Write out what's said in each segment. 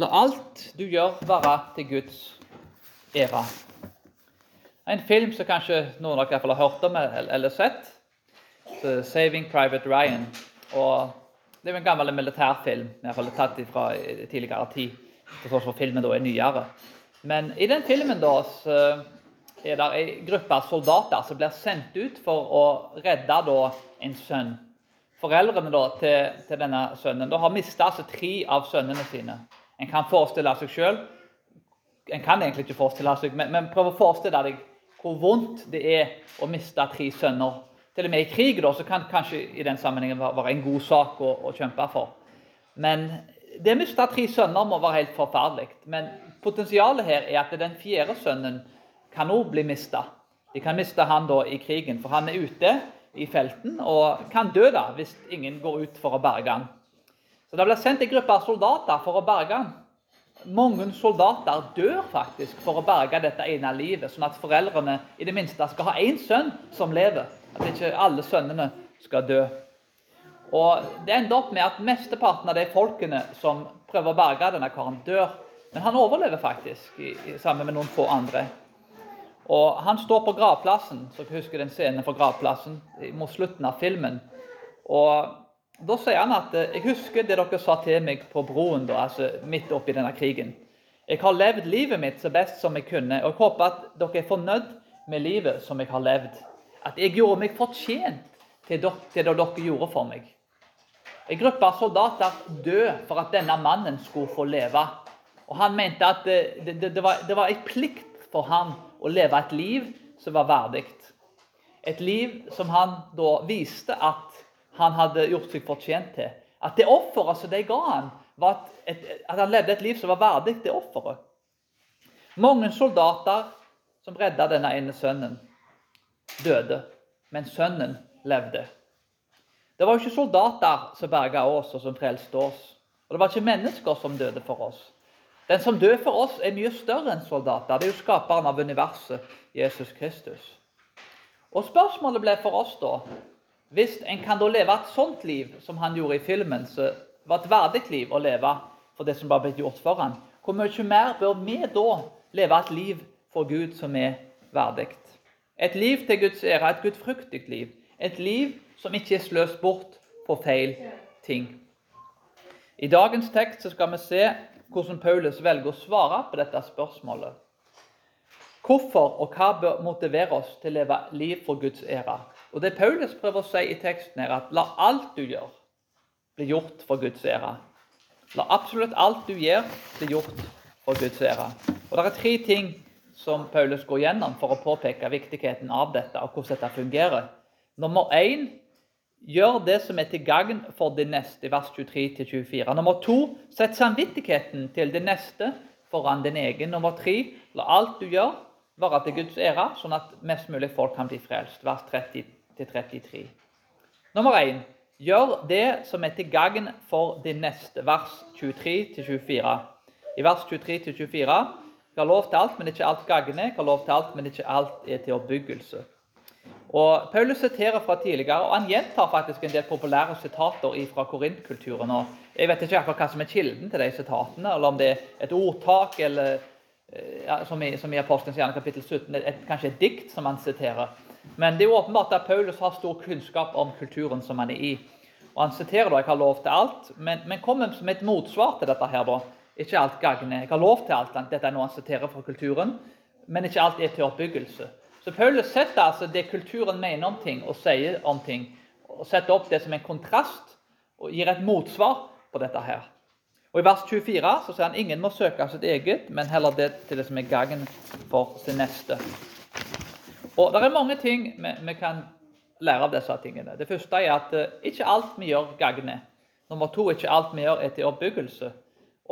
La alt du gjør, være til Guds ære. En film som kanskje noen av dere har hørt om eller sett. 'Saving Private Ryan'. Og Det er jo en gammel militærfilm, i hvert fall tatt fra tidligere tid. Til tross for filmen da er nyere. Men i den filmen da, er det en gruppe soldater som blir sendt ut for å redde da, en sønn. Foreldrene da, til, til denne sønnen da, har mista altså, tre av sønnene sine. En kan forestille seg sjøl En kan egentlig ikke forestille seg, men, men prøv å forestille deg hvor vondt det er å miste tre sønner. Til og med i krig da, så kan kanskje i den sammenhengen være en god sak å, å kjempe for. Men det å miste tre sønner må være helt forferdelig. Men potensialet her er at den fjerde sønnen kan òg bli mista. De kan miste han da i krigen, for han er ute i felten og kan dø da hvis ingen går ut for å berge han. Så Det ble sendt en gruppe soldater for å berge han. Mange soldater dør faktisk for å berge dette ene livet, sånn at foreldrene i det minste skal ha én sønn som lever. At ikke alle sønnene skal dø. Og Det ender opp med at mesteparten av de folkene som prøver å berge denne karen, dør. Men han overlever faktisk, sammen med noen få andre. Og Han står på gravplassen, så dere husker den scenen fra gravplassen mot slutten av filmen. Og Da sier han at jeg husker det dere sa til meg på broen da, altså midt oppi denne krigen. Jeg har levd livet mitt så best som jeg kunne, og jeg håper at dere er fornøyd med livet som jeg har levd. At jeg gjorde meg fortjent til, det dere gjorde for meg. En gruppe av soldater døde for at denne mannen skulle få leve. Og Han mente at det, det, det, var, det var en plikt for han å leve et liv som var verdig. Et liv som han da viste at han hadde gjort seg fortjent til. At det offeret som de ga han, var et, at han levde et liv som var verdig det offeret. Mange soldater som redda denne ene sønnen, døde, men sønnen levde. Det var jo ikke soldater som berga oss, og som frelste oss. Og det var ikke mennesker som døde for oss. Den som dør for oss, er mye større enn soldater. Det er jo skaperen av universet, Jesus Kristus. Og spørsmålet ble for oss da Hvis en kan da leve et sånt liv som han gjorde i filmen, så var et verdig liv å leve for det som var blitt gjort for han, hvor mye mer bør vi da leve et liv for Gud som er verdig? Et liv til Guds ære, et gudfryktig liv. Et liv som ikke er sløst bort på feil ting. I dagens tekst skal vi se hvordan Paulus velger å svare på dette spørsmålet. Hvorfor og hva bør motivere oss til å leve liv for Guds ære? Og Det Paulus prøver å si i teksten, er at la alt du gjør, bli gjort for Guds ære. La absolutt alt du gjør, bli gjort for Guds ære. Og Det er tre ting som Paulus går gjennom for å påpeke viktigheten av dette, og hvordan dette fungerer. Nummer én Gjør det som er til gagn for det neste, vers 23-24. Nummer to, sett samvittigheten til det neste foran din egen. Nummer tre, la alt du gjør, være til Guds ære, sånn at mest mulig folk kan bli frelst. Vers 30-33. Nummer 1. gjør det som er til gagn for din neste. Vers 23-24. I vers 23-24 har lov til alt, men ikke alt gagner. Har lov til alt, men ikke alt er til oppbyggelse. Og Paulus siterer fra tidligere, og han gjentar faktisk en del populære sitater fra korintkulturen. Jeg vet ikke akkurat hva som er kilden til de sitatene, eller om det er et ordtak, eller eh, ja, som, i, som i Apostelens gjerne kapittel 17, et, kanskje et dikt som han siterer. Men det er jo åpenbart at Paulus har stor kunnskap om kulturen som han er i. Og Han siterer da 'jeg har lov til alt', men, men kommer som et motsvar til dette her. da. Ikke alt gagner. Jeg har lov til alt. Dette er noe han siterer fra kulturen, men ikke alt er til oppbyggelse. Så Paulus setter altså det kulturen mener om ting og sier om ting, og setter opp det som en kontrast og gir et motsvar på dette her. Og I vers 24 så sier han ingen må søke sitt eget, men heller det til det som er gagn for sin neste. Og Det er mange ting vi, vi, kan lære av disse tingene. Det første er at uh, ikke alt vi gjør, gagner. Nummer to ikke alt vi gjør, er til oppbyggelse.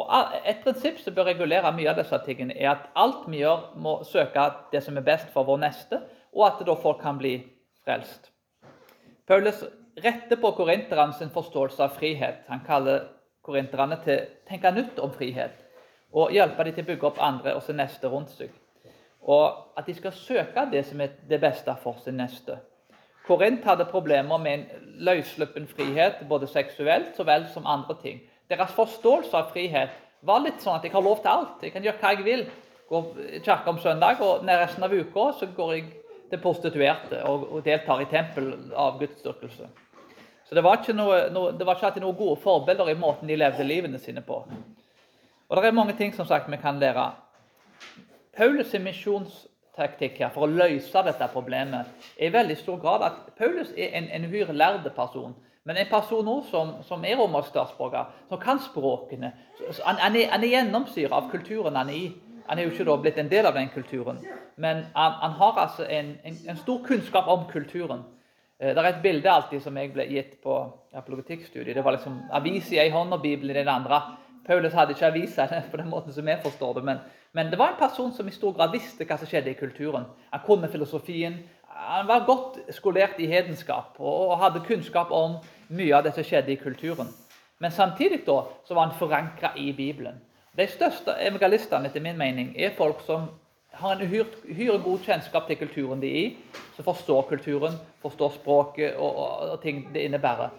Og Et prinsipp som bør regulere mye av disse tingene, er at alt vi gjør, må søke det som er best for vår neste, og at da folk kan bli frelst. Paulus retter på korinterne sin forståelse av frihet. Han kaller korinterne til å tenke nytt om frihet og hjelpe dem til å bygge opp andre og sin neste rundt seg. Og at de skal søke det som er det beste for sin neste. Korint hadde problemer med en løssluppen frihet, både seksuelt så vel som andre ting. Deres forståelse av frihet var litt sånn at jeg har lov til alt. Jeg kan gjøre hva jeg vil. Gå i kirke om søndag, og resten av uka så går jeg til prostituerte og, deltar i tempel av gudsdyrkelse. Så det var, noe, noe, det var ikke alltid noen gode forbilder i måten de levde livene sine på. Og det er mange ting som sagt vi kan lære. Paulus' misjonstaktikk her for å løse dette problemet er i veldig stor grad at Paulus er en, en uhyre lærd person. Men en person også som, som er romersk statsborger, som kan språkene Han, han er, han er gjennomsyret av kulturen han er i. Han er jo ikke da blitt en del av den kulturen, men han, han har altså en, en, en, stor kunnskap om kulturen. Eh, det er et bilde alltid som jeg ble gitt på apologetikkstudiet. Det var liksom avis i ei hånd og Bibelen i den andre. Paulus hadde ikke aviser på den måten som vi forstår det, men, men, det var en person som i stor grad visste hva som skjedde i kulturen. Han kunne filosofien, han var godt skolert i hedenskap og hadde kunnskap om mye av det som skjedde i kulturen. Men samtidig da, så var han forankra i Bibelen. De største evangelistene etter min mening, er folk som har en uhyre god kjennskap til kulturen de er i, som forstår kulturen, forstår språket og, og, og ting det innebærer.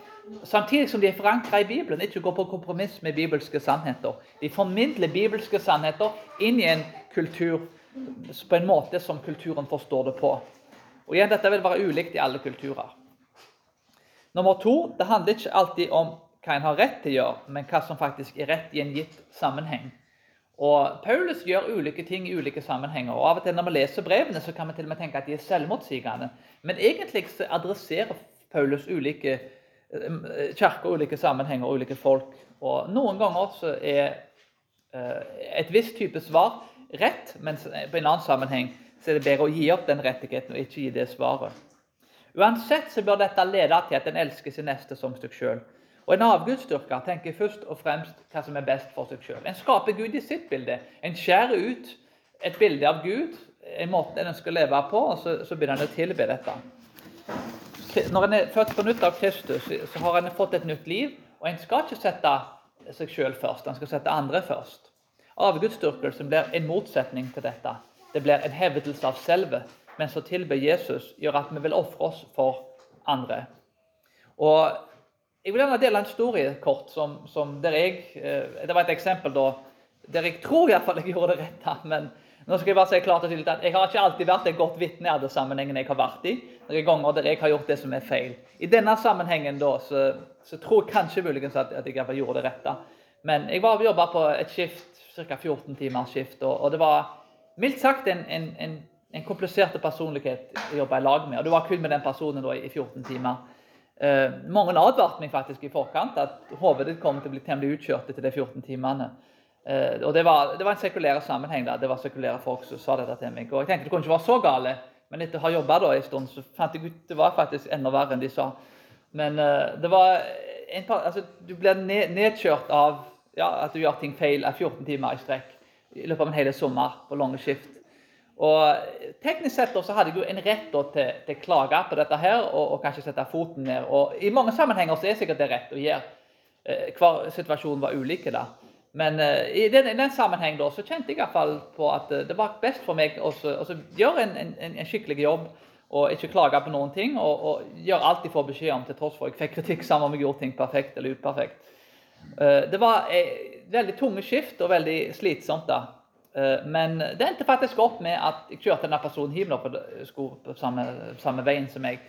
Samtidig som de er forankra i Bibelen, ikke går på kompromiss med bibelske sannheter. De formidler bibelske sannheter inn i en kultur på en måte som kulturen forstår det på. Og igjen, Dette vil være ulikt i alle kulturer. Nummer to det handler ikke alltid om hva en har rett til å gjøre, men hva som faktisk er rett i en gitt sammenheng. Og Paulus gjør ulike ting i ulike sammenhenger. og av og til Når vi leser brevene, så kan vi til og med tenke at de er selvmotsigende. Men egentlig så adresserer Paulus ulike kirker, ulike sammenhenger ulike folk. Og Noen ganger så er eh, et visst type svar rett, men på en annen sammenheng så er det bedre å gi opp den rettigheten og ikke gi det svaret. Uansett så bør dette lede til at en elsker sin neste som seg sjøl. Og En avgudsdyrker tenker først og fremst hva som er best for seg sjøl. En skaper Gud i sitt bilde. En skjærer ut et bilde av Gud, en måte en ønsker å leve på, og så, så begynner en å tilbe dette. Når en er født på nytt av Kristus, så har en fått et nytt liv. Og en skal ikke sette seg sjøl først, en skal sette andre først. Avgudsdyrkelsen blir en motsetning til dette. Det blir en hevdelse av selve, mens å tilbe Jesus gjør at vi vil ofre oss for andre. Og Jeg vil gjerne dele en historie kort som, som der jeg eh, Det var et eksempel da, der jeg tror iallfall jeg gjorde det rette. Nå skal jeg bare si klart og tydelig at jeg har ikke alltid vært et godt vitne av det sammenhengen jeg har vært i. Det er ganger der jeg har gjort det som er feil. I denne sammenhengen da, så, så tror jeg kanskje muligens at, at jeg gjorde det rette. Men jeg var jobba på et skift, ca. 14 timers skift, og, og det var mildt sagt en, en, en, en komplisert personlighet å jobbe i lag med. Og du var kun med den personen da, i 14 timer. Eh, mange advarte meg faktisk i forkant at hodet ditt kommer til å bli temmelig utkjørt etter de 14 timene. Eh, og det var, det var en sekulær sammenheng. da, Det var sekulære folk som sa dette til meg. Og jeg tenkte det kunne ikke være så gale, men etter å ha jobba en stund, så fant jeg ut det var faktisk enda verre enn de sa. Men uh, det var en, altså, Du blir nedkjørt av ja, at du gjør ting feil av 14 timer i strekk i løpet av en hel sommer på lange skift. Og Teknisk sett så hadde jeg jo en rett til, til å klage på dette her, og, og, kanskje sette foten ned. Og I mange sammenhenger så er sikkert det rett å gjøre. Uh, hver situasjon var ulike. da. Men uh, i, den, i, den, sammenheng så kjente jeg i hvert fall på at uh, det var best for meg å gjøre en, en, en, skikkelig jobb og ikke klage på noen ting. Og, og gjøre alt de får beskjed om, til tross for at jeg fikk kritikk sammen om jeg gjorde ting perfekt eller uperfekt. Uh, det var veldig tunge skift og veldig slitsomt. da. Men det endte faktisk opp med at jeg kjørte denne personen hjem på, på samme, samme, veien som meg.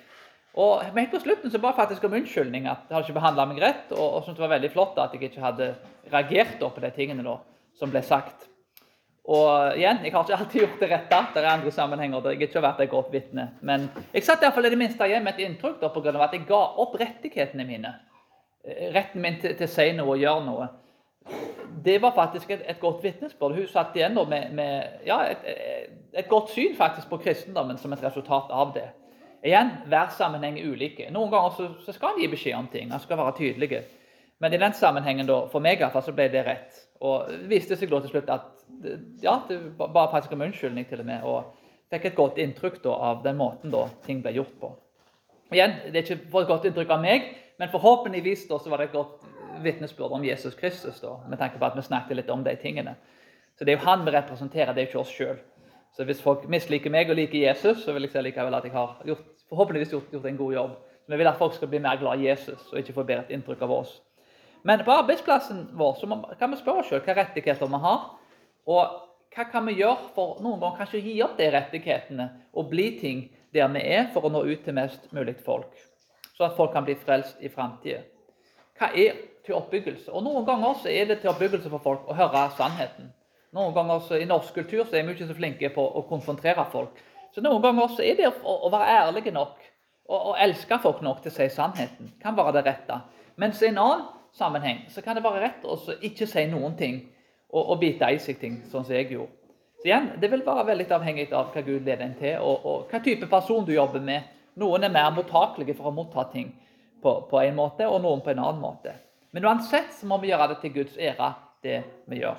Og helt på slutten så ba faktisk om unnskyldning. at Jeg hadde ikke behandla meg rett. Og, og syntes det var veldig flott at jeg ikke hadde reagert på de tingene da, som ble sagt. Og igjen, jeg har ikke alltid gjort det rette. Det er andre sammenhenger der jeg ikke har vært et godt vitne. Men jeg satt iallfall i det minste igjen med et inntrykk da, av at jeg ga opp rettighetene mine. Eh, retten min til, til å si noe og gjøre noe det var faktisk et, et godt vitnesbyrd. Hun satt igjen med, med ja, et, et, godt syn faktisk på kristendommen som et resultat av det. Igjen, hver sammenheng er ulike. Noen ganger så, så skal en gi beskjed om ting. Han skal være tydelige. Men i den sammenhengen, da, for meg i hvert fall, så ble det rett. Og det viste seg da til slutt at ja, det var faktisk om unnskyldning til og med. Og fikk et godt inntrykk da, av den måten da, ting ble gjort på. Igjen, Det er ikke for et godt inntrykk av meg, men forhåpentligvis da, så var det et godt vitnesbyrd om Jesus Kristus, da, med tanke på at vi snakket litt om de tingene. Så Det er jo han vi representerer, det er jo ikke oss sjøl. Så hvis folk misliker meg og liker Jesus, så vil jeg si likevel at jeg har gjort, forhåpentligvis gjort, gjort, en god jobb. Så Vi vil at folk skal bli mer glad i Jesus og ikke få bedre inntrykk av oss. Men på arbeidsplassen vår så kan vi spørre oss selv hvilke rettigheter vi har. Og hva kan vi gjøre for noen ganger kanskje å gi opp de rettighetene og bli ting der vi er, for å nå ut til mest mulig folk. Så at folk kan bli frelst i framtida. Hva er til oppbyggelse? Og Noen ganger så er det til oppbyggelse for folk å høre sannheten. Noen ganger så I norsk kultur så er vi ikke så flinke på å konfrontere folk. Så Noen ganger også er det å, være ærlige nok og, og elske folk nok til å si sannheten. kan være det rette. Mens i en annen sammenheng så kan det være rett å ikke si noen ting og, og bite i seg ting, sånn som jeg gjorde. Så igjen, Det vil være veldig avhengig av hva Gud leder en til, og, og hva type person du jobber med. Noen er mer mottakelige for å motta ting på, på en måte, og noen på en annen måte. Men uansett så må vi gjøre det til Guds ære, det vi gjør.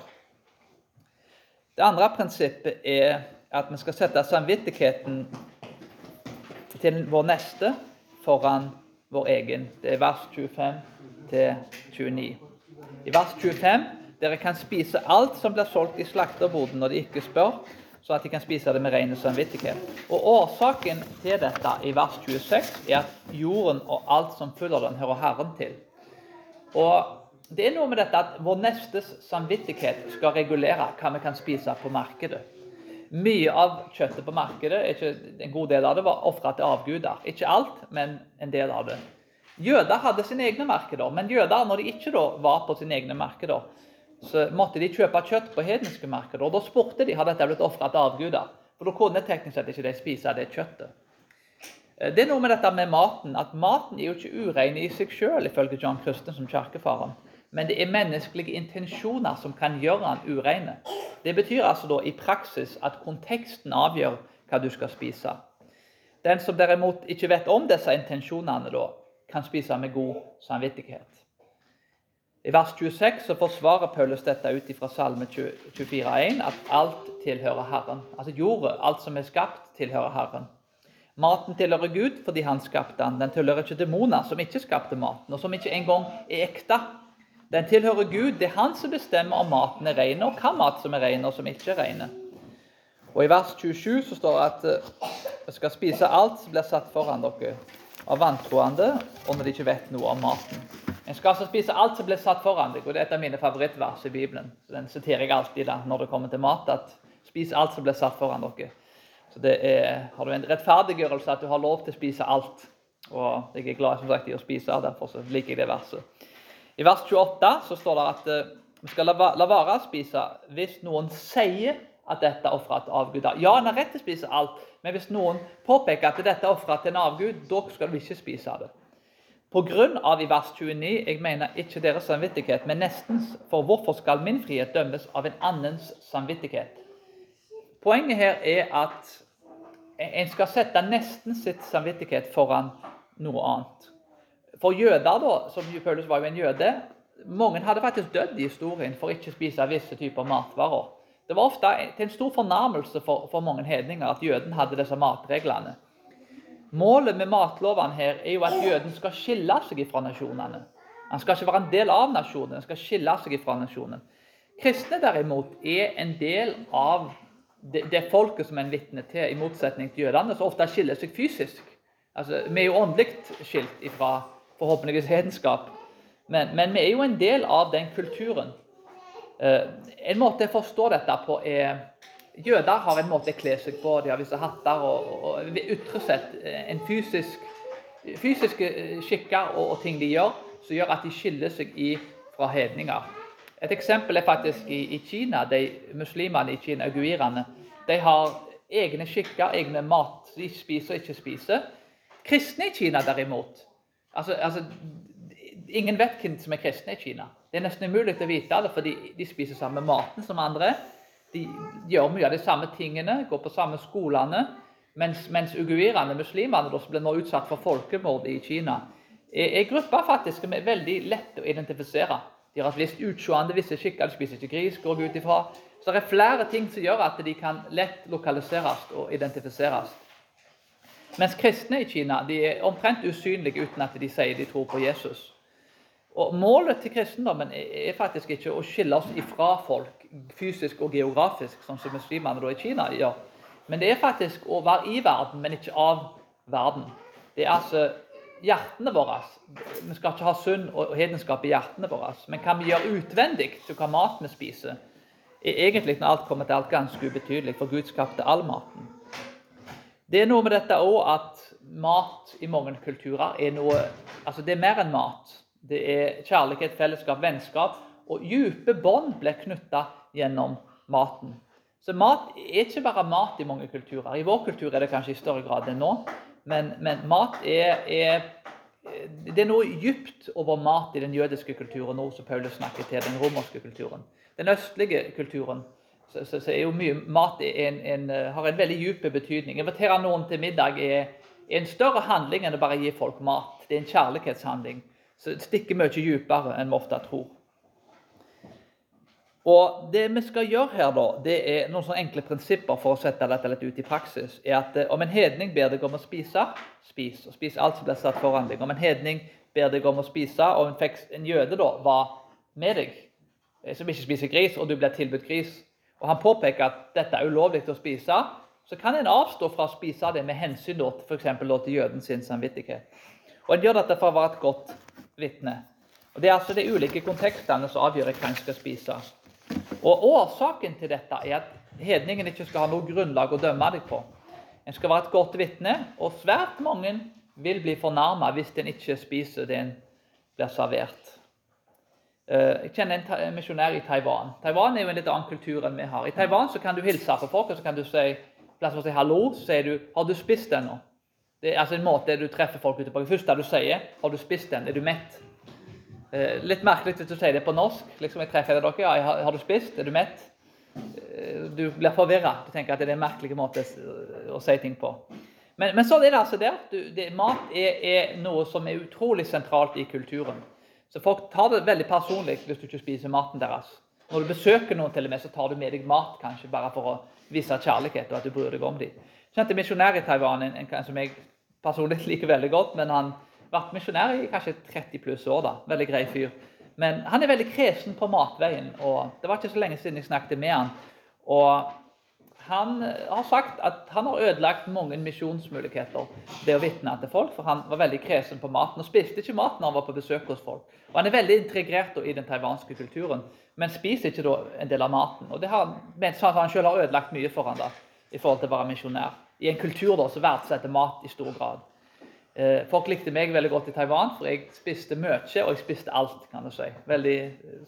Det andre prinsippet er at vi skal sette samvittigheten til vår neste foran vår egen. Det er vers 25 til 29. I vers 25 dere kan spise alt som blir solgt i slakterboden når de ikke spør, så at de kan spise det med ren samvittighet. Og Årsaken til dette i vers 26 er at jorden og alt som følger den, hører Herren til. Og Det er noe med dette at vår nestes samvittighet skal regulere hva vi kan spise på markedet. Mye av kjøttet på markedet, ikke en god del av det, var ofra til avguder. Ikke alt, men en del av det. Jøder hadde sine egne markeder, men jøder, når de ikke var på sine egne markeder, så måtte de kjøpe kjøtt på hedenske markeder. Og da spurte de har dette blitt ofra til avguder. For da kunne teknisk sett ikke de spise det kjøttet. Eh, det er noe med dette med maten, at maten er jo ikke urein i seg sjøl, ifølge John Christen som kirkefaren. Men det er menneskelige intensjoner som kan gjøre den ureine. Det betyr altså da i praksis at konteksten avgjør hva du skal spise. Den som derimot ikke vet om disse intensjonene, da, kan spise med god samvittighet. I vers 26 så forsvarer Paulus dette ut fra Salme 24,1, at alt tilhører Herren. Altså jordet, alt som er skapt, tilhører Herren. Maten tilhører Gud fordi han skapte den. Den tilhører ikke demoner, som ikke skapte maten, og som ikke engang er ekte. Den tilhører Gud. Det er han som bestemmer om maten er ren, og hva mat som er ren, og som ikke er ren. Og I vers 27 så står det at dere eh, skal spise alt som blir satt foran dere av vantroende, og når de ikke vet noe om maten. En skal altså spise alt som blir satt foran deg. og Det er et av mine favorittvers i Bibelen. Så Den siterer jeg alltid da, når det kommer til mat. at Spis alt som blir satt foran dere. Så det er, Har du en rettferdiggjørelse at du har lov til å spise alt. Og jeg er glad som sagt, i å spise, derfor så liker jeg det verset. I vers 28 så står det at uh, vi skal la, være å spise hvis noen sier at dette er ofret til avguder. Ja, en har rett til å spise alt, men hvis noen påpeker at dette er ofret til en avgud, da skal du ikke spise det. På grunn av i vers 29 jeg mener ikke deres samvittighet, men nestens. For hvorfor skal min frihet dømmes av en annens samvittighet? Poenget her er at en skal sette nesten sitt samvittighet foran noe annet. For jøder, da, som Paulus var jo en jøde, mange hadde faktisk dødd i historien for ikke å spise visse typer matvarer. Det var ofte til en stor fornærmelse for, for mange hedninger at jøden hadde disse matreglene. Målet med matlovene her er jo at jøden skal skille seg fra nasjonene. Han skal ikke være en del av nasjonen, han skal skille seg fra nasjonen. Kristne derimot er en del av det, det folket som en vitne til, i motsetning til jødene, som ofte skiller seg fysisk. Altså, Vi er jo åndelig skilt fra forhåpentligvis hedenskap, men, men, vi er jo en del av den kulturen. Uh, en måte å forstå dette på er Jøder har en måte å kle seg på, de har visse hatter og, og, og ytre sett eh, en fysisk, fysiske eh, skikker og, og, ting de gjør, som gjør at de skiller seg i, fra hedninger. Et eksempel er faktisk i, i Kina. de Muslimene i Kina, uguirene, de har egne skikker, egne mat de spiser og ikke spiser. Kristne i Kina derimot altså, altså, Ingen vet hvem som er kristne i Kina. Det er nesten umulig å vite det, for de spiser samme maten som andre. De gjør mye av de samme tingene, går på samme skolene. Mens, mens uguirene, muslimene, som blir nå utsatt for folkemord i Kina, er, er grupper faktisk som er veldig lett å identifisere. De har et visst utseende, visse skikker, de spiser ikke gris, går ut ifra. Så det er flere ting som gjør at de kan lett lokaliseres og identifiseres. Mens kristne i Kina de er omtrent usynlige uten at de sier de tror på Jesus. Og Målet til kristendommen er faktisk ikke å skille oss ifra folk fysisk og geografisk, sånn som muslimene i Kina gjør. Men det er faktisk å være i verden, men ikke av verden. Det er altså hjertene våre. Vi skal ikke ha synd og hedenskap i hjertene våre. Men hva vi gjør utvendig til hva mat vi spiser, er egentlig når alt kommer til alt ganske ubetydelig, for Gud skapte all maten. Det er noe med dette òg at mat i mange kulturer er noe Altså, det er mer enn mat. Det er kjærlighet, fellesskap, vennskap. Og dype bånd blir knytta gjennom maten. Så mat er ikke bare mat i mange kulturer. I vår kultur er det kanskje i større grad enn nå. Men, men mat er, er, Det er noe dypt over mat i den jødiske kulturen nå som Paulus snakker til den romerske kulturen. Den østlige kulturen så, så, er jo mye mat en, en, har en veldig dyp betydning. Invitere noen til middag er, en større handling enn å bare gi folk mat. Det er en kjærlighetshandling. Så det stikker mye dypere enn vi ofte tror. Og Det vi skal gjøre her, da, det er noen sånne enkle prinsipper for å sette dette litt ut i praksis. er at eh, Om en hedning ber deg om å spise, spis. og Spis alt som blir satt foran deg. Om en hedning ber deg om å spise, og en, en jøde da var med deg, eh, som ikke spiser gris, og du blir tilbudt gris, og han påpeker at dette er ulovlig å spise, så kan en avstå fra å spise det med hensyn til f.eks. til jøden sin samvittighet. Og En gjør dette for å være et godt vitne. Og Det er altså de ulike kontekstene som avgjør hva en skal spise. Og Årsaken til dette er at hedningen ikke skal ha noe grunnlag å dømme deg på. En skal være et godt vitne, og svært mange vil bli fornærma hvis en ikke spiser det en blir servert. Eh, jeg kjenner en misjonær i Taiwan. Taiwan er jo en litt annen kultur enn vi har. I Taiwan så kan du hilse på folk, og så kan du si si hallo, så sier du 'Har du spist ennå?' Det er altså en måte du treffer folk ute på. Det første du sier, 'Har du spist den? Er du mett?' Eh, litt merkelig hvis du sier det på norsk. liksom jeg treffer dere, ja, har, har, du spist? Er du mett? Eh, du blir forvirra. Du tenker at det er en merkelig måte å si ting på. Men, men sånn er det altså der. Du, det, mat er, er, noe som er utrolig sentralt i kulturen. Så folk tar det veldig personlig hvis du ikke spiser maten deres. Når du besøker noen, til og med, så tar du med deg mat kanskje bare for å vise kjærlighet og at du bryr deg om dem. Kjente misjonær i Taiwan, en, en, som jeg personlig liker veldig godt. men han vært misjonær i kanskje 30 pluss år. da, Veldig grei fyr. Men han er veldig kresen på matveien. og Det var ikke så lenge siden jeg snakket med han. Og han har sagt at han har ødelagt mange misjonsmuligheter ved å vitne til folk. For han var veldig kresen på maten og spiste ikke mat når han var på besøk hos folk. Og Han er veldig integrert i den taiwanske kulturen, men spiser ikke en del av maten. Og det har, han selv har ødelagt mye for han da, i forhold til å være misjonær. I en kultur da, som verdsetter mat i stor grad. Eh, folk likte meg veldig godt i Taiwan, for jeg spiste mye, og jeg spiste alt. kan Du si. Veldig,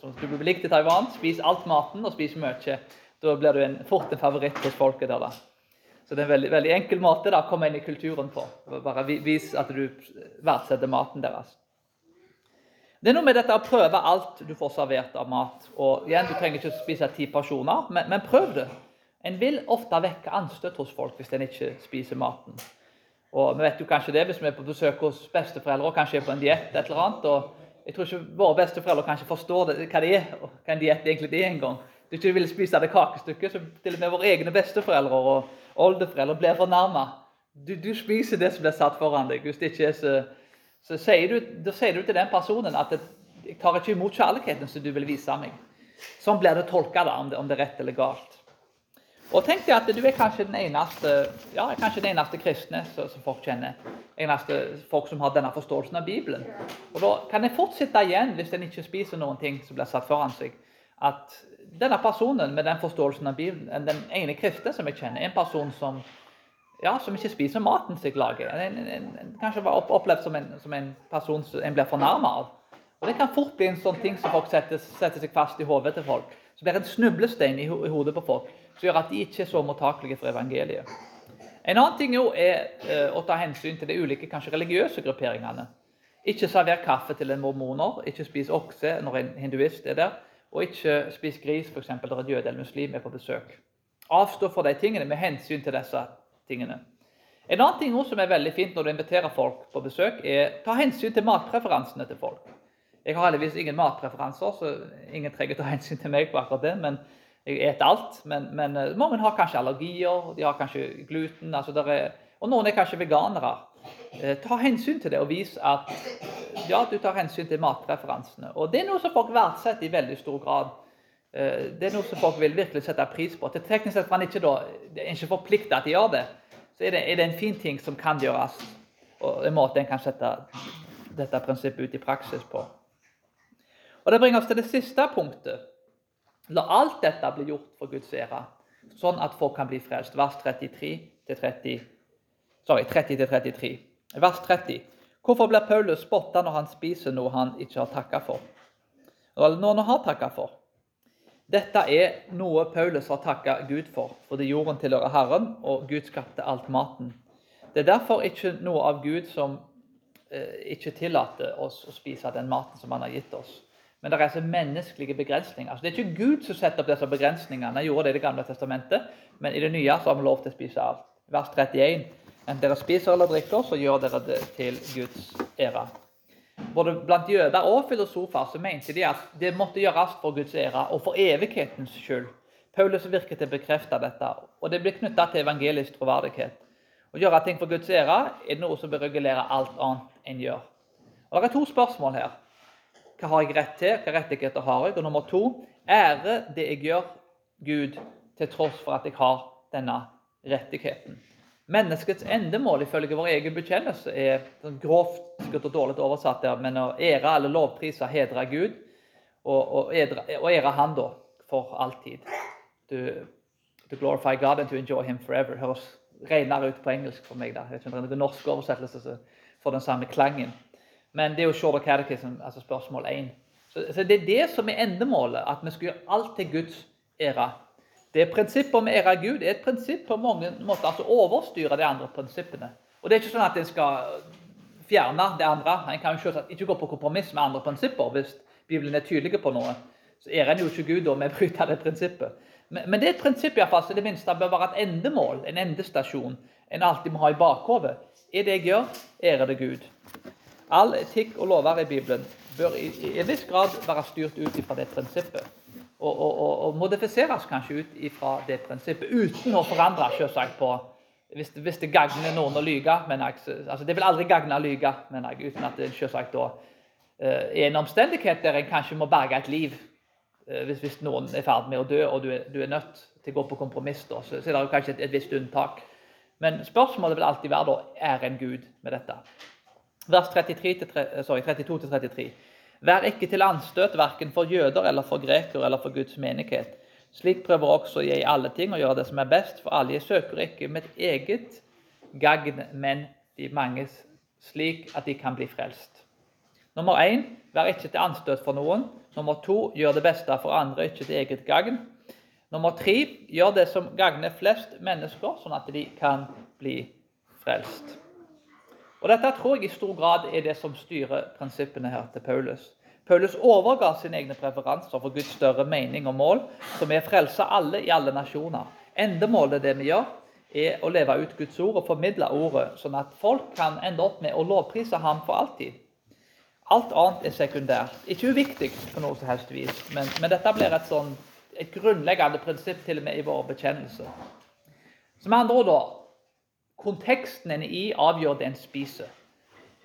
som du blir likt i Taiwan, spis alt maten og spis mye. Da blir du en, fort en favoritt hos folket der. da. Så det er en veldig, veldig enkel måte da, å komme inn i kulturen på. Bare vis at du verdsetter maten deres. Det er noe med dette å prøve alt du får servert av mat. Og igjen, Du trenger ikke spise ti personer, men, men prøv det. En vil ofte vekke anstøt hos folk hvis en ikke spiser maten. Og vi vet jo kanskje det hvis vi er på besøk hos besteforeldre og kanskje er på en diett. et eller annet, og Jeg tror ikke våre besteforeldre kanskje forstår det, hva det er, og hva en diett egentlig er engang. Du ikke vil spise det kakestykket, så til og med våre egne besteforeldre og oldeforeldre blir fornærma. Du, du, spiser det som blir satt foran deg. Hvis det ikke er så, så sier du, da sier du til den personen at jeg tar ikke imot kjærligheten som du vil vise meg. Sånn blir det tolka, om, om det er rett eller galt. Og tenk deg at du er kanskje den eneste ja, kanskje den eneste kristne som folk kjenner. Eneste folk som har denne forståelsen av Bibelen. Og Da kan jeg fortsette igjen, hvis en ikke spiser noen ting som blir satt foran seg, at denne personen med den forståelsen av Bibelen, den ene kristne som jeg kjenner, en person som, ja, som ikke spiser maten som jeg lager. En, en, en, kanskje var opplevd som en, som en person som en blir fornærma av. Og Det kan fort bli en sånn ting som folk setter, setter seg fast i hodet til folk. Så blir en snublestein i, i hodet på folk som gjør at de ikke er så mottakelige for evangeliet. En annen ting jo er eh, å ta hensyn til de ulike kanskje religiøse grupperingene. Ikke server kaffe til en mormoner, ikke spis okse når en hinduist er der, og ikke spis gris f.eks. der en jøde eller muslim er på besøk. Avstå fra de tingene med hensyn til disse tingene. En annen ting som er veldig fint når du inviterer folk på besøk, er ta hensyn til matpreferansene til folk. Jeg har heldigvis ingen matpreferanser, så ingen trenger å ta hensyn til meg på akkurat det. men jeg spiser alt, men, men, eh, mange har kanskje allergier, de har kanskje gluten. Altså er, og noen er kanskje veganere. Eh, ta hensyn til det og vis at ja, du tar hensyn til matreferansene. Og Det er noe som folk verdsetter i veldig stor grad. Eh, det er noe som folk vil virkelig sette pris på. Til teknisk sett man ikke da, det er ikke forplikta til å gjøre det, så er det, er det, en fin ting som kan gjøres. Og en måte en kan sette dette prinsippet ut i praksis på. Og Det bringer oss til det siste punktet. La alt dette bli gjort for Guds ære, sånn at folk kan bli frelst. Vers 33-30. Sorry, 30-33. Vers 30. Hvorfor blir Paulus spotta når han spiser noe han ikke har takka for? Eller noe han har takka for? Dette er noe Paulus har takka Gud for, fordi jorden tilhører Herren, og Gud skapte alt maten. Det er derfor ikke noe av Gud som eh, ikke tillater oss å spise den maten som han har gitt oss. Men det er altså menneskelige begrensninger. Altså, det er ikke Gud som setter opp disse begrensningene. Han gjorde det i Det gamle testamentet, men i det nye så har vi lov til å spise alt. Vers 31. Enten dere spiser eller drikker, så gjør dere det til Guds ære. Både blant jøder og filosofer så mente de at det måtte gjøres for Guds ære og for evighetens skyld. Paulus virker til å bekrefte dette, og det blir knytta til evangelisk troverdighet. Å gjøre ting for Guds ære er noe som bør regulere alt annet enn gjør. Og Det er to spørsmål her. Hva har jeg rett til? Hvilke rettigheter har jeg? Og nummer to ære det jeg gjør Gud, til tross for at jeg har denne rettigheten. Menneskets endemål ifølge vår egen bekjennelse er sånn grovt sikkert og dårlig oversatt der, men å ære eller lovpriser, hedre Gud og, og, ære, og ære Han da for alltid. To, to, glorify God and to enjoy Him forever. Høres renere ut på engelsk for meg. da. Jeg ikke om det er noen norsk oversettelse som får den samme klangen. Men det er jo Shorter Catechism, altså spørsmål 1. Så, så, Det er det som er endemålet, at vi skal gjøre alt til Guds ære. Det prinsippet om å ære Gud er et prinsipp på mange måter, altså overstyre de andre prinsippene. Og Det er ikke sånn at en skal fjerne det andre. En kan jo ikke gå på kompromiss med andre prinsipper hvis Bibelen er tydelig på noe. Så ærer en jo ikke Gud om vi bryter det prinsippet. Men, men, det er et prinsipp i hvert fall, det minste bør være et endemål, en endestasjon, en alltid må ha i bakhodet. Er det jeg gjør, ærer det Gud. All etikk og lover i Bibelen bør i, i en viss grad være styrt ut fra det prinsippet. Og, og, og, modifiseres kanskje ut fra det prinsippet, uten å forandre selvsagt på hvis, hvis det gagner noen å lyge. Men jeg, altså det vil aldri gagne å lyge, mener jeg, uten at det selvsagt da uh, er en omstendighet der en kanskje må berge et liv. Uh, hvis, hvis, noen er i ferd med å dø, og du er, du er, nødt til å gå på kompromiss, da, så, så er det kanskje et, et visst unntak. Men spørsmålet vil alltid være da, er en Gud med dette vers 32-33. Vær ikke til anstøt verken for jøder eller for grekere eller for Guds menighet. Slik prøver også jeg i alle ting å gjøre det som er best for alle. Jeg søker ikke mitt eget gagn, men de manges, slik at de kan bli frelst. Nummer én vær ikke til anstøt for noen. Nummer to gjør det beste for andre, ikke til eget gagn. Nummer tre gjør det som gagner flest mennesker, sånn at de kan bli frelst. Og Dette tror jeg i stor grad er det som styrer prinsippene her til Paulus. Paulus overga sine egne preferanser for Guds større mening og mål, som er å frelse alle i alle nasjoner. Endemålet det vi gjør, er å leve ut Guds ord og formidle ordet, sånn at folk kan ende opp med å lovprise ham for alltid. Alt annet er sekundært. Ikke uviktig på noe som helst vis, men, men dette blir et, sånn, et grunnleggende prinsipp til og med i vår bekjennelse. Så med andre ord da, konteksten en er i, avgjør det en spiser.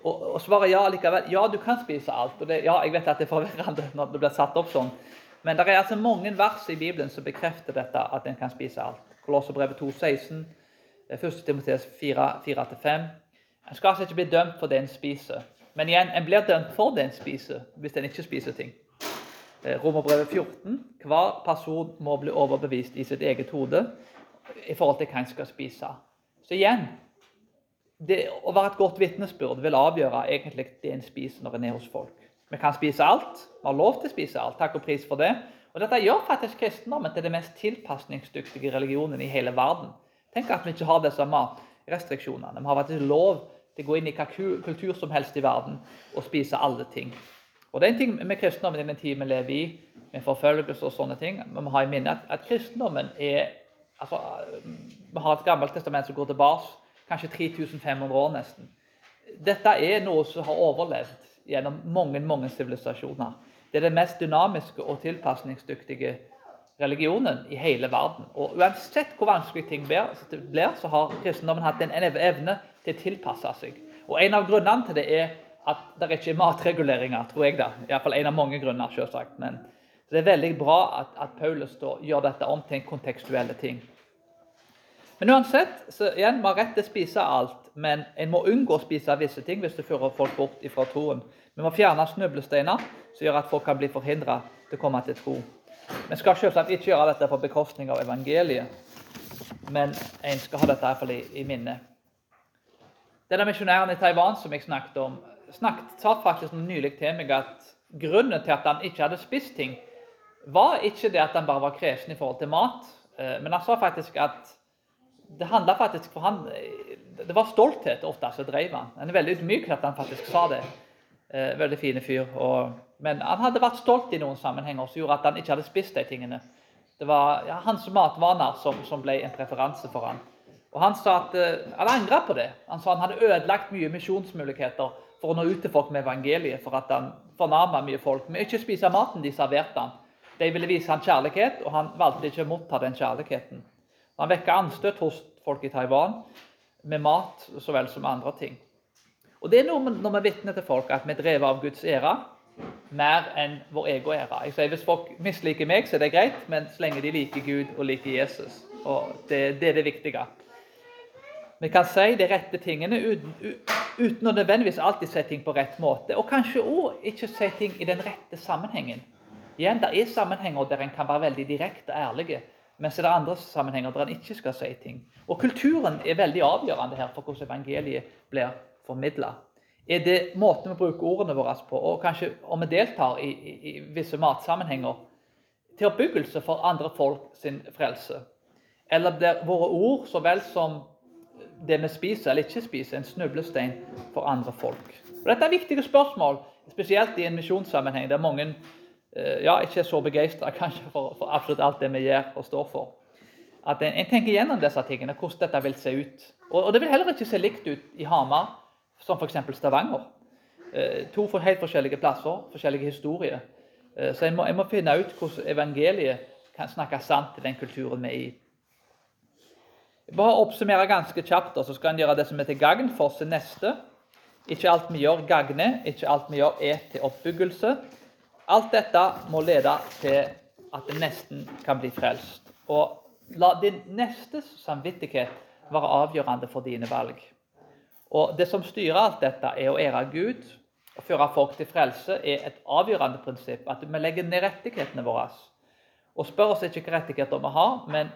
Og, og svaret ja likevel. Ja, du kan spise alt. og det, ja, Jeg vet at det er forvirrende når det blir satt opp sånn. Men det er altså mange vers i Bibelen som bekrefter dette, at en kan spise alt. Kolosserbrevet 2,16, 1. Timoteus 4-5. En skal altså ikke bli dømt for det en spiser. Men igjen, en blir dømt for det en spiser, hvis en ikke spiser ting. Eh, Romerbrevet 14. Hver person må bli overbevist i sitt eget hode i forhold til hva en skal spise. Så igjen det, Å være et godt vitnesbyrd vil avgjøre egentlig det en spiser når en er hos folk. Vi kan spise alt. Vi har lov til å spise alt. Takk og pris for det. Og Dette gjør faktisk kristendommen til den mest tilpasningsdyktige religionen i hele verden. Tenk at vi ikke har disse restriksjonene. Vi har faktisk lov til å gå inn i hva kultur som helst i verden og spise alle ting. Og det er en ting med kristendommen i den tiden vi lever i, med forfølgelse og sånne ting. Vi må ha i minne at, at kristendommen er altså, Vi har et gammelt testament som går tilbake kanskje 3500 år nesten. Dette er noe som har overlevd gjennom mange mange sivilisasjoner. Det er den mest dynamiske og tilpasningsdyktige religionen i hele verden. Og Uansett hvor vanskelig ting blir, så har kristendommen hatt en evne til å tilpasse seg. Og En av grunnene til det er at det ikke er matreguleringer, tror jeg. da. Iallfall en av mange grunner, selvsagt. Men det er veldig bra at, at Paulus da gjør dette om til en kontekstuelle ting. Men uansett, så igjen, vi har rett til å spise alt, men en må unngå å spise visse ting hvis det fører folk bort ifra troen. Vi må fjerne snublesteiner som gjør at folk kan bli forhindra til å komme til tro. Vi skal selvsagt ikke gjøre dette på bekostning av evangeliet, men en skal ha dette i, i, i minne. Denne misjonæren i Taiwan som jeg snakket om, snakket, sa faktisk nylig til meg at grunnen til at han ikke hadde spist ting, var ikke det at han bare var kresen i forhold til mat, eh, men han sa faktisk at det handla faktisk for han Det var stolthet ofte som drev han. Han er veldig ydmyk at han faktisk sa det. Eh, veldig fine fyr. Og, men han hadde vært stolt i noen sammenhenger som gjorde at han ikke hadde spist de tingene. Det var ja, hans matvaner som, som, ble en preferanse for han. Og Han sa at eh, han angra på det. Han sa han hadde ødelagt mye misjonsmuligheter for å nå ut til folk med evangeliet, for at han fornærma mye folk med ikke spise maten de serverte han. De ville vise han kjærlighet, og han valgte ikke å motta den kjærligheten. Han vekker anstøt hos folk i Taiwan med mat så vel som andre ting. Og Det er noe når vi vitner til folk at vi er drevet av Guds ære mer enn vår egen ære. Jeg sier Hvis folk misliker meg, så er det greit, men så lenge de liker Gud og liker Jesus. og Det, det er det viktige. Vi kan si de rette tingene uten, uten å nødvendigvis alltid si ting på rett måte. Og kanskje òg ikke si ting i den rette sammenhengen. Igjen, Det er sammenhenger der en kan være veldig direkte og ærlig. Mens det er andre sammenhenger der en ikke skal si ting. Og Kulturen er veldig avgjørende her for hvordan evangeliet blir formidla. Er det måten vi bruker ordene våre på, og kanskje om vi deltar i, i, i visse matsammenhenger, til oppbyggelse for andre folk sin frelse? Eller blir våre ord så vel som det vi spiser eller ikke spiser, en snublestein for andre folk? Og dette er viktige spørsmål, spesielt i en misjonssammenheng der mange ja, ikke er så begeistra for, for, absolutt alt det vi gjør og står for. At en, en tenker gjennom disse tingene, hvordan dette vil se ut. Og, og, det vil heller ikke se likt ut i Hamar som f.eks. Stavanger. Eh, to for helt forskjellige plasser, forskjellige historier. Eh, så en må, en må, finne ut hvordan evangeliet kan snakke sant til den kulturen vi er i. Bare oppsummere ganske kjapt, så skal en gjøre det som er til gagn for sin neste. Ikke alt vi gjør, gagner. Ikke alt vi gjør, er til oppbyggelse. Alt dette må lede til at det nesten kan bli frelst. Og la din nestes samvittighet være avgjørende for dine valg. Og Det som styrer alt dette, er å ære Gud og føre folk til frelse, er et avgjørende prinsipp. At vi legger ned rettighetene våre. Og spør oss ikke hvilke rettigheter vi har, men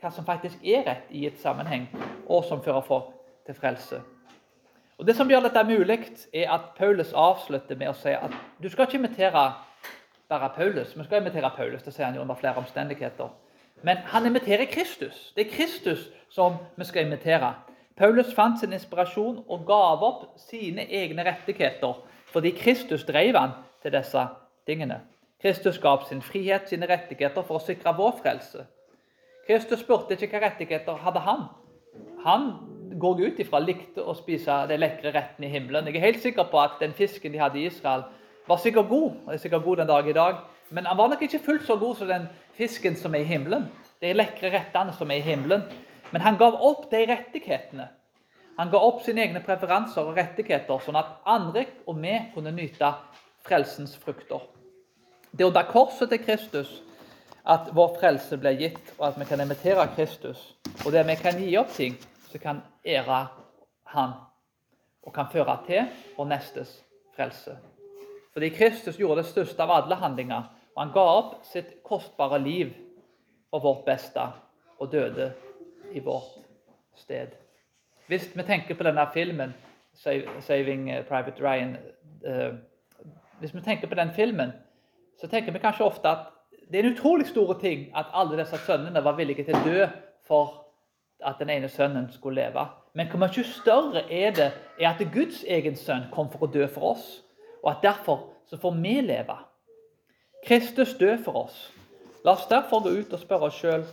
hva som faktisk er rett i et sammenheng, og som fører folk til frelse. Og Det som gjør dette mulig, er at Paulus avslutter med å si at du skal ikke imitere bare Paulus. Vi skal imitere Paulus, det sier han jo under flere omstendigheter. Men han imiterer Kristus. Det er Kristus som vi skal imitere. Paulus fant sin inspirasjon og gav opp sine egne rettigheter fordi Kristus drev han til disse tingene. Kristus ga opp sin frihet, sine rettigheter, for å sikre vår frelse. Kristus spurte ikke hvilke rettigheter hadde han. Han går ut ifra likte å spise de lekre rettene i himmelen. Jeg er helt sikker på at den fisken de hadde i Israel, var sikkert god. og er sikkert god den dag i dag. Men han var nok ikke fullt så god som den fisken som er i himmelen. De lekre rettene som er i himmelen. Men han gav opp de rettighetene. Han ga opp sine egne preferanser og rettigheter, sånn at andre og vi kunne nyte frelsens frukter. Det er under korset til Kristus at vår frelse ble gitt, og at vi kan imitere Kristus. Og det vi kan gi opp ting som kan ære Han, og kan føre til vår nestes frelse. Fordi Kristus gjorde det største av alle handlinger, og han ga opp sitt kostbare liv for vårt beste og døde i vårt sted. Hvis vi tenker på denne filmen, 'Saving Private Ryan' uh, Hvis vi tenker på den filmen, så tenker vi kanskje ofte at det er en utrolig stor ting at alle disse sønnene var villige til å dø for at den ene sønnen skulle leve. Men hvor mye større er det er at Guds egen sønn kom for å dø for oss, og at derfor så får vi leve. Kristus dø for oss. La oss derfor gå ut og spørre oss sjøl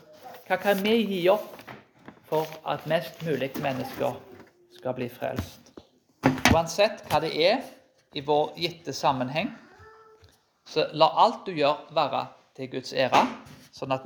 hva kan vi gi opp for at mest mulig mennesker skal bli frelst. Uansett hva det er i vår gitte sammenheng, så la alt du gjør, være til Guds ære, sånn at